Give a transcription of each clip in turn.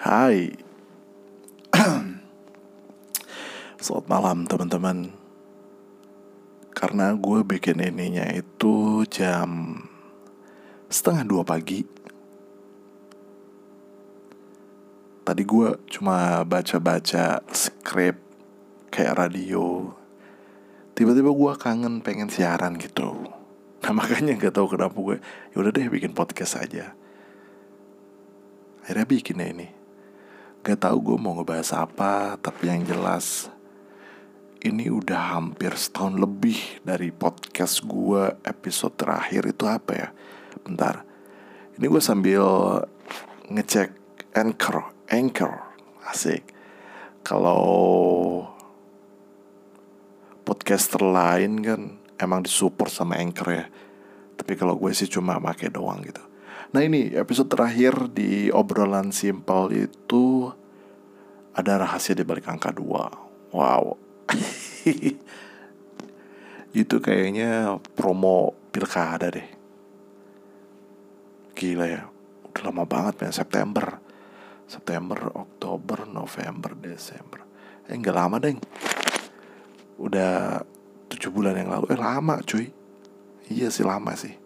Hai. Selamat malam teman-teman. Karena gue bikin ininya itu jam Setengah dua pagi. Tadi gue cuma baca-baca skrip Kayak radio. Tiba-tiba gue kangen pengen siaran gitu. Nah makanya gak tahu kenapa gue Yaudah deh bikin podcast aja. Akhirnya bikin deh ini Gak tahu gue mau ngebahas apa, tapi yang jelas ini udah hampir setahun lebih dari podcast gue episode terakhir itu apa ya? Bentar, ini gue sambil ngecek anchor, anchor, asik. Kalau podcaster lain kan emang disupport sama anchor ya, tapi kalau gue sih cuma pakai doang gitu. Nah ini episode terakhir di obrolan simpel itu ada rahasia di balik angka dua. Wow. itu kayaknya promo pilkada deh. Gila ya. Udah lama banget men September. September, Oktober, November, Desember. Eh nggak lama deh. Udah tujuh bulan yang lalu. Eh lama cuy. Iya sih lama sih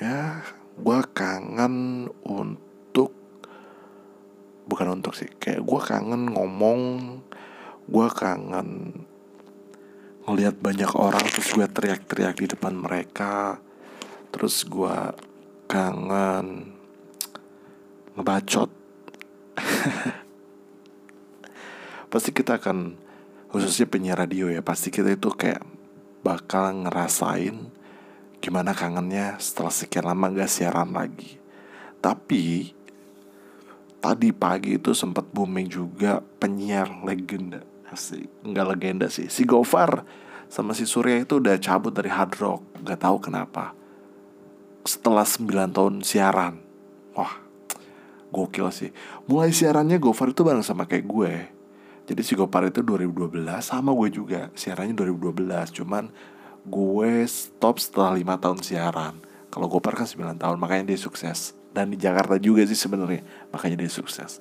ya gue kangen untuk bukan untuk sih kayak gue kangen ngomong gue kangen ngelihat banyak orang terus gue teriak-teriak di depan mereka terus gue kangen ngebacot. Pasti kita akan khususnya penyiar radio ya pasti kita itu kayak bakal ngerasain gimana kangennya setelah sekian lama gak siaran lagi. Tapi tadi pagi itu sempat booming juga penyiar legenda. Asik. Nggak legenda sih. Si Gofar sama si Surya itu udah cabut dari Hard Rock. Nggak tahu kenapa. Setelah 9 tahun siaran. Wah gokil sih. Mulai siarannya Gofar itu bareng sama kayak gue. Jadi si Gofar itu 2012 sama gue juga siarannya 2012 cuman gue stop setelah lima tahun siaran. Kalau Gopar kan 9 tahun makanya dia sukses. Dan di Jakarta juga sih sebenarnya makanya dia sukses.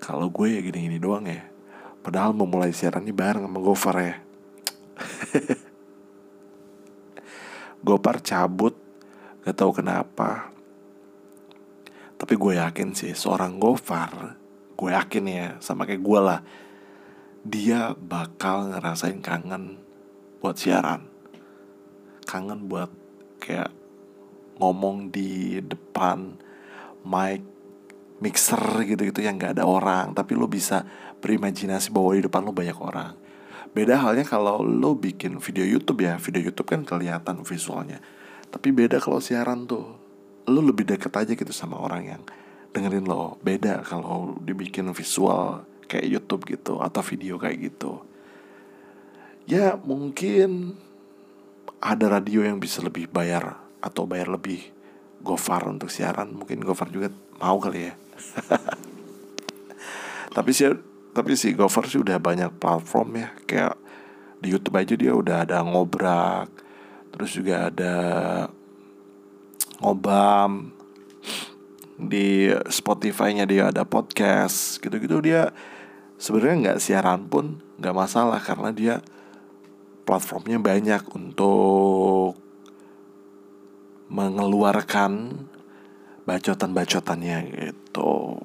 Kalau gue ya gini-gini doang ya. Padahal memulai siaran ini bareng sama Gopar ya. Gopar cabut gak tahu kenapa. Tapi gue yakin sih seorang Gopar gue yakin ya sama kayak gue lah dia bakal ngerasain kangen buat siaran. Kangen buat kayak ngomong di depan mic mixer gitu-gitu yang nggak ada orang. Tapi lo bisa berimajinasi bahwa di depan lo banyak orang. Beda halnya kalau lo bikin video YouTube ya. Video YouTube kan kelihatan visualnya. Tapi beda kalau siaran tuh. Lo lebih deket aja gitu sama orang yang dengerin lo. Beda kalau dibikin visual kayak YouTube gitu atau video kayak gitu ya mungkin ada radio yang bisa lebih bayar atau bayar lebih. Gofar untuk siaran mungkin Gofar juga mau kali ya. Tapi sih tapi si Gofar sih udah banyak platform ya. Kayak di YouTube aja dia udah ada ngobrak terus juga ada ngobam. Di Spotify-nya dia ada podcast gitu-gitu dia sebenarnya nggak siaran pun nggak masalah karena dia platformnya banyak untuk mengeluarkan bacotan-bacotannya gitu.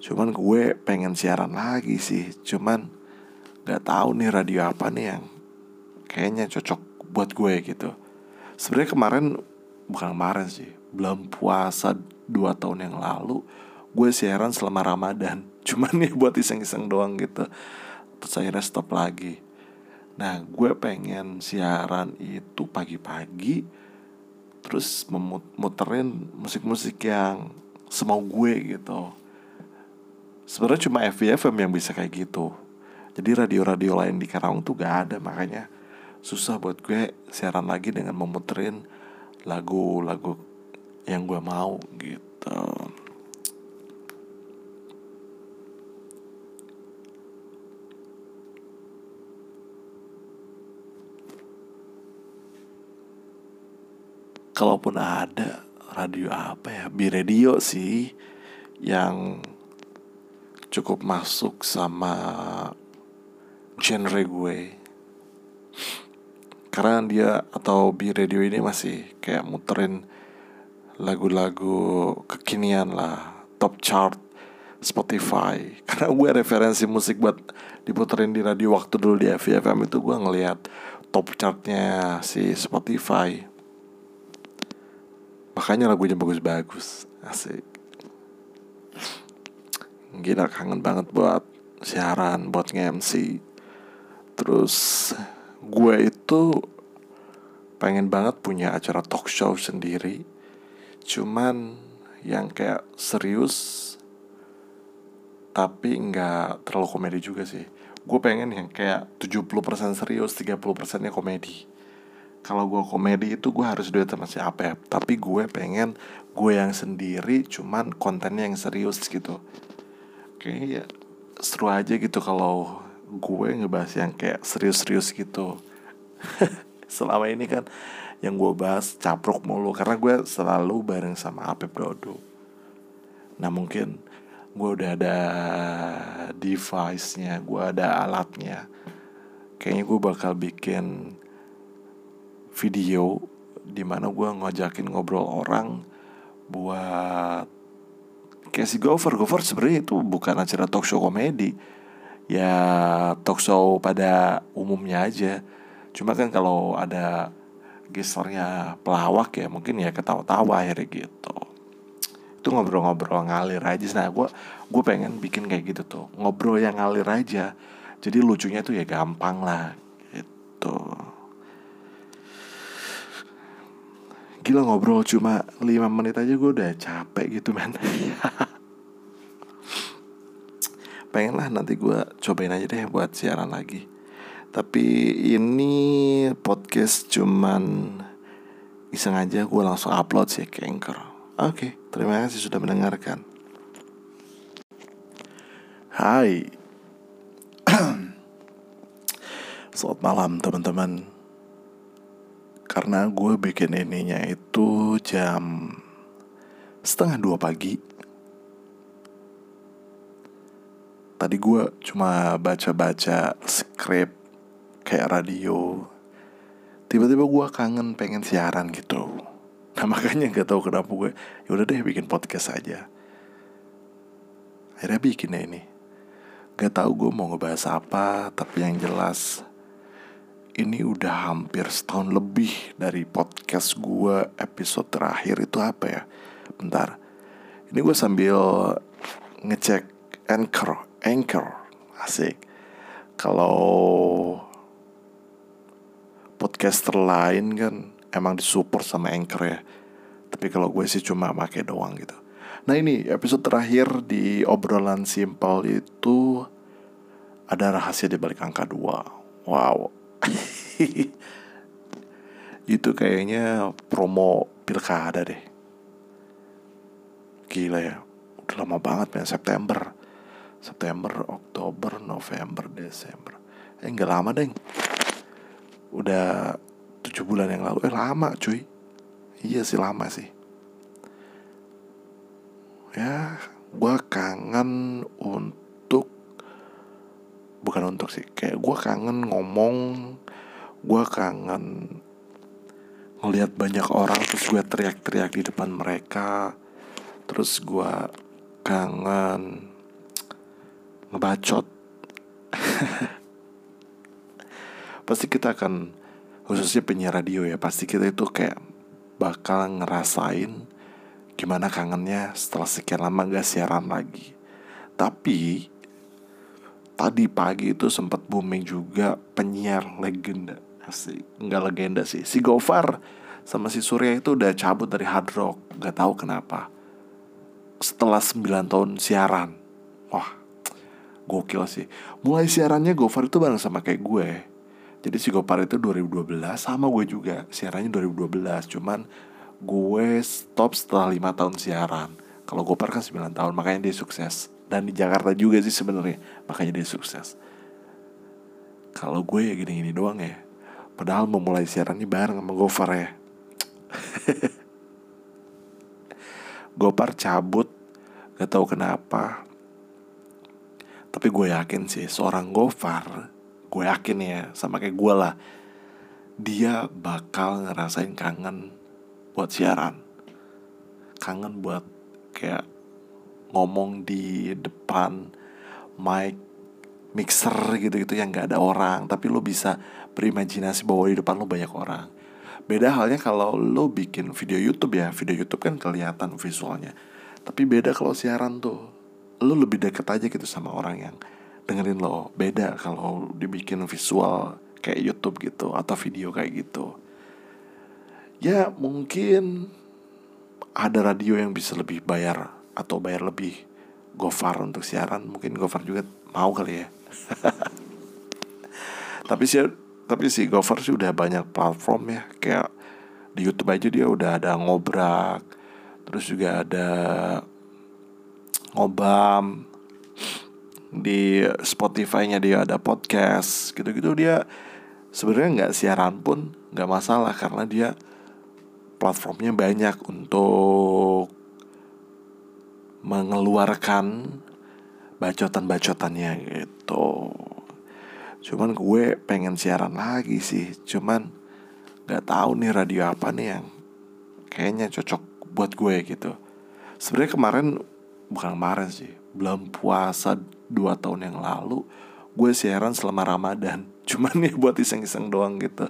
Cuman gue pengen siaran lagi sih, cuman gak tahu nih radio apa nih yang kayaknya cocok buat gue gitu. Sebenarnya kemarin bukan kemarin sih, belum puasa dua tahun yang lalu gue siaran selama Ramadan. Cuman nih buat iseng-iseng doang gitu. Terus akhirnya stop lagi. Nah gue pengen siaran itu pagi-pagi Terus memuterin musik-musik yang semau gue gitu. Sebenarnya cuma FVFM yang bisa kayak gitu. Jadi radio-radio lain di Karawang tuh gak ada Makanya susah buat gue siaran lagi dengan memuterin lagu-lagu yang gue mau gitu kalaupun ada radio apa ya bi radio sih yang cukup masuk sama genre gue. Karena dia atau bi radio ini masih kayak muterin lagu-lagu kekinian lah top chart Spotify. Karena gue referensi musik buat diputerin di radio waktu dulu di FFM itu gue ngeliat top chartnya si Spotify makanya lagunya bagus-bagus. Asik. Gila kangen banget buat siaran buat nge-MC terus gue itu pengen banget punya acara talk show sendiri. Cuman yang kayak serius tapi nggak terlalu komedi juga sih. Gue pengen yang kayak 70% serius 30% nya komedi kalau gue komedi itu gue harus duet sama si Apep tapi gue pengen gue yang sendiri cuman kontennya yang serius gitu. Kayaknya ya seru aja gitu kalau gue ngebahas yang kayak serius-serius gitu. Selama ini kan yang gue bahas capruk mulu karena gue selalu bareng sama Apep Dodo nah mungkin gue udah ada device-nya, gue ada alatnya. Kayaknya gue bakal bikin video di mana gue ngajakin ngobrol orang buat si Gopher Gopher sebenarnya itu bukan acara talk show komedi. Ya talk show pada umumnya aja. Cuma kan kalau ada gesternya pelawak ya mungkin ya ketawa-tawa akhirnya gitu. Itu ngobrol-ngobrol ngalir aja. Nah gue gue pengen bikin kayak gitu tuh. Ngobrol yang ngalir aja. Jadi lucunya tuh ya gampang lah gitu gila ngobrol cuma 5 menit aja gue udah capek gitu men pengen lah nanti gue cobain aja deh buat siaran lagi tapi ini podcast cuman iseng aja gue langsung upload sih ke Anchor Oke, terima kasih sudah mendengarkan. Hai. Selamat malam teman-teman. Karena gue bikin ininya itu jam setengah dua pagi. Tadi gue cuma baca-baca skrip kayak radio. Tiba-tiba gue kangen pengen siaran gitu Nah makanya gak tahu kenapa gue Yaudah deh bikin podcast aja Akhirnya bikin ini Gak tahu gue mau ngebahas apa Tapi yang jelas Ini udah hampir setahun lebih Dari podcast gue Episode terakhir itu apa ya? Bentar. Ini gue sambil ngecek Anchor Anchor. Asik. Kalau podcaster lain kan emang disupport sama Anchor ya. Tapi kalau gue sih cuma pakai doang gitu. Nah ini episode terakhir di obrolan simpel itu ada rahasia di balik angka dua. Wow itu kayaknya promo pilkada deh. Gila ya udah lama banget ya September. September Oktober November Desember. Eh nggak lama deh udah tujuh bulan yang lalu. Eh lama cuy. Iya sih lama sih. Ya gue kangen untuk bukan untuk sih kayak gue kangen ngomong gue kangen ngelihat banyak orang terus gue teriak-teriak di depan mereka terus gue kangen ngebacot. Pasti kita akan khususnya penyiar radio ya pasti kita itu kayak bakal ngerasain gimana kangennya setelah sekian lama gak siaran lagi. Tapi tadi pagi itu sempat booming juga penyiar legenda. Asik. Nggak legenda sih. Si Gofar sama si Surya itu udah cabut dari Hard Rock. Nggak tahu kenapa. Setelah 9 tahun siaran. Wah gokil sih. Mulai siarannya Gofar itu bareng sama kayak gue. Jadi si Gopar itu 2012 sama gue juga. Siarannya 2012 cuman gue stop setelah lima tahun siaran. Kalau Gopar kan 9 tahun makanya dia sukses dan di Jakarta juga sih sebenarnya. Makanya dia sukses. Kalau gue ya gini-gini doang ya. Padahal memulai siarannya bareng sama Gopar ya. Gopar cabut. Gak tahu kenapa. Tapi gue yakin sih Seorang Gofar Gue yakin ya Sama kayak gue lah Dia bakal ngerasain kangen Buat siaran. Kangen buat Kayak Ngomong di depan Mic Mixer gitu-gitu yang gak ada orang. Tapi lo bisa berimajinasi bahwa di depan lo banyak orang. Beda halnya kalau lo bikin video YouTube ya. Video YouTube kan kelihatan visualnya. Tapi beda kalau siaran tuh. Lo lebih deket aja gitu sama orang yang dengerin lo. Beda kalau dibikin visual kayak YouTube gitu Atau video kayak gitu. Ya mungkin ada radio yang bisa lebih bayar Atau bayar lebih. Gofar untuk siaran Mungkin Gofar juga mau kali ya. Tapi sih tapi si Gopher sih udah banyak platform ya. Kayak di YouTube aja dia udah ada ngobrak terus juga ada ngobam di Spotify-nya dia ada podcast gitu-gitu. Dia sebenarnya nggak siaran pun nggak masalah karena dia platformnya banyak untuk mengeluarkan bacotan-bacotannya gitu. Cuman gue pengen siaran lagi sih. Cuman gak tahu nih radio apa nih yang Kayaknya cocok buat gue gitu. Sebenarnya kemarin Bukan kemarin sih Belum puasa dua tahun yang lalu Gue siaran selama Ramadan. Cuman ya buat iseng-iseng doang gitu.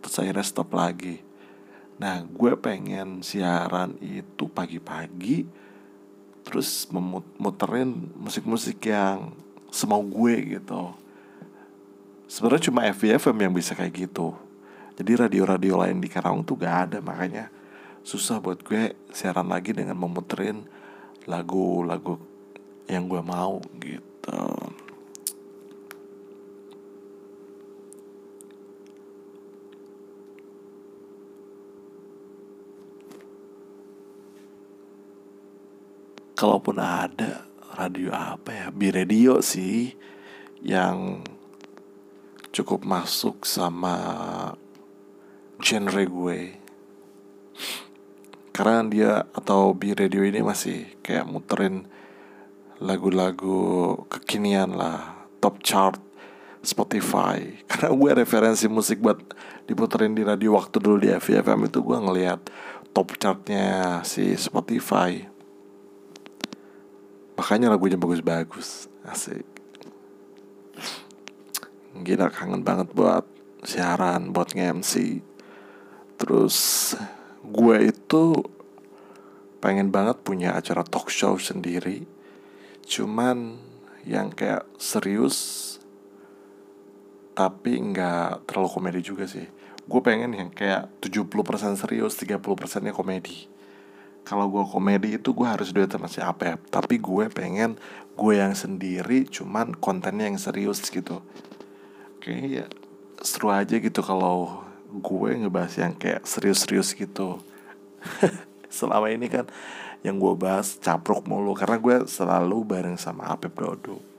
Terus akhirnya stop lagi. Nah gue pengen siaran itu pagi-pagi Terus memuterin musik-musik yang semau gue gitu. Sebenarnya cuma FVFM yang bisa kayak gitu. Jadi radio-radio lain di Karawang tuh gak ada makanya susah buat gue siaran lagi dengan memuterin lagu-lagu yang gue mau gitu kalaupun ada radio apa ya bi radio sih yang cukup masuk sama genre gue. Karena dia atau B Radio ini masih kayak muterin lagu-lagu kekinian lah top chart Spotify. Karena gue referensi musik buat diputerin di radio waktu dulu di FFM itu gue ngeliat top chartnya si Spotify makanya lagunya bagus-bagus. Asik. Gila kangen banget buat siaran, buat nge-MC Terus gue itu pengen banget punya acara talk show sendiri. Cuman yang kayak serius Tapi nggak terlalu komedi juga sih. Gue pengen yang kayak 70% serius, 30% nya komedi kalau gue komedi itu gue harus duet sama si Apep Tapi gue pengen gue yang sendiri cuman kontennya yang serius gitu. Kayaknya ya seru aja gitu kalau gue ngebahas yang kayak serius-serius gitu. Selama ini kan yang gue bahas capruk mulu karena gue selalu bareng sama Apep Dodo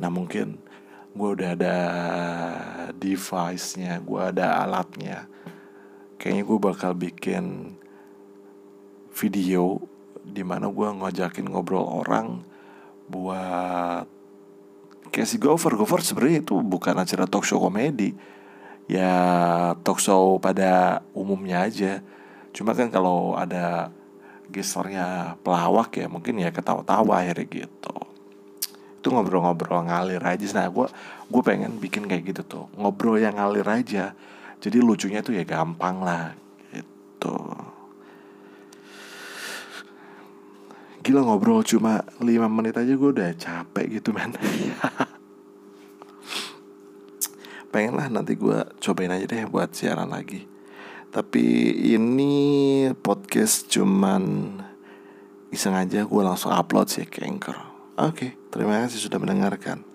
nah mungkin gue udah ada device-nya gue ada alatnya. Kayaknya gue bakal bikin video di mana gue ngajakin ngobrol orang buat si Gopher Gopher sebenarnya itu bukan acara talk show komedi. Ya talk show pada umumnya aja. Cuma kan kalau ada gesternya pelawak ya mungkin ya ketawa-tawa akhirnya gitu. Itu ngobrol-ngobrol ngalir aja. Nah gue gue pengen bikin kayak gitu tuh. Ngobrol yang ngalir aja. Jadi lucunya tuh ya gampang lah gitu Gila ngobrol cuma 5 menit aja gue udah capek gitu men. Pengen lah nanti gue cobain aja deh buat siaran lagi. Tapi ini podcast cuman iseng aja gue langsung upload sih ke Anchor. Oke, terima kasih sudah mendengarkan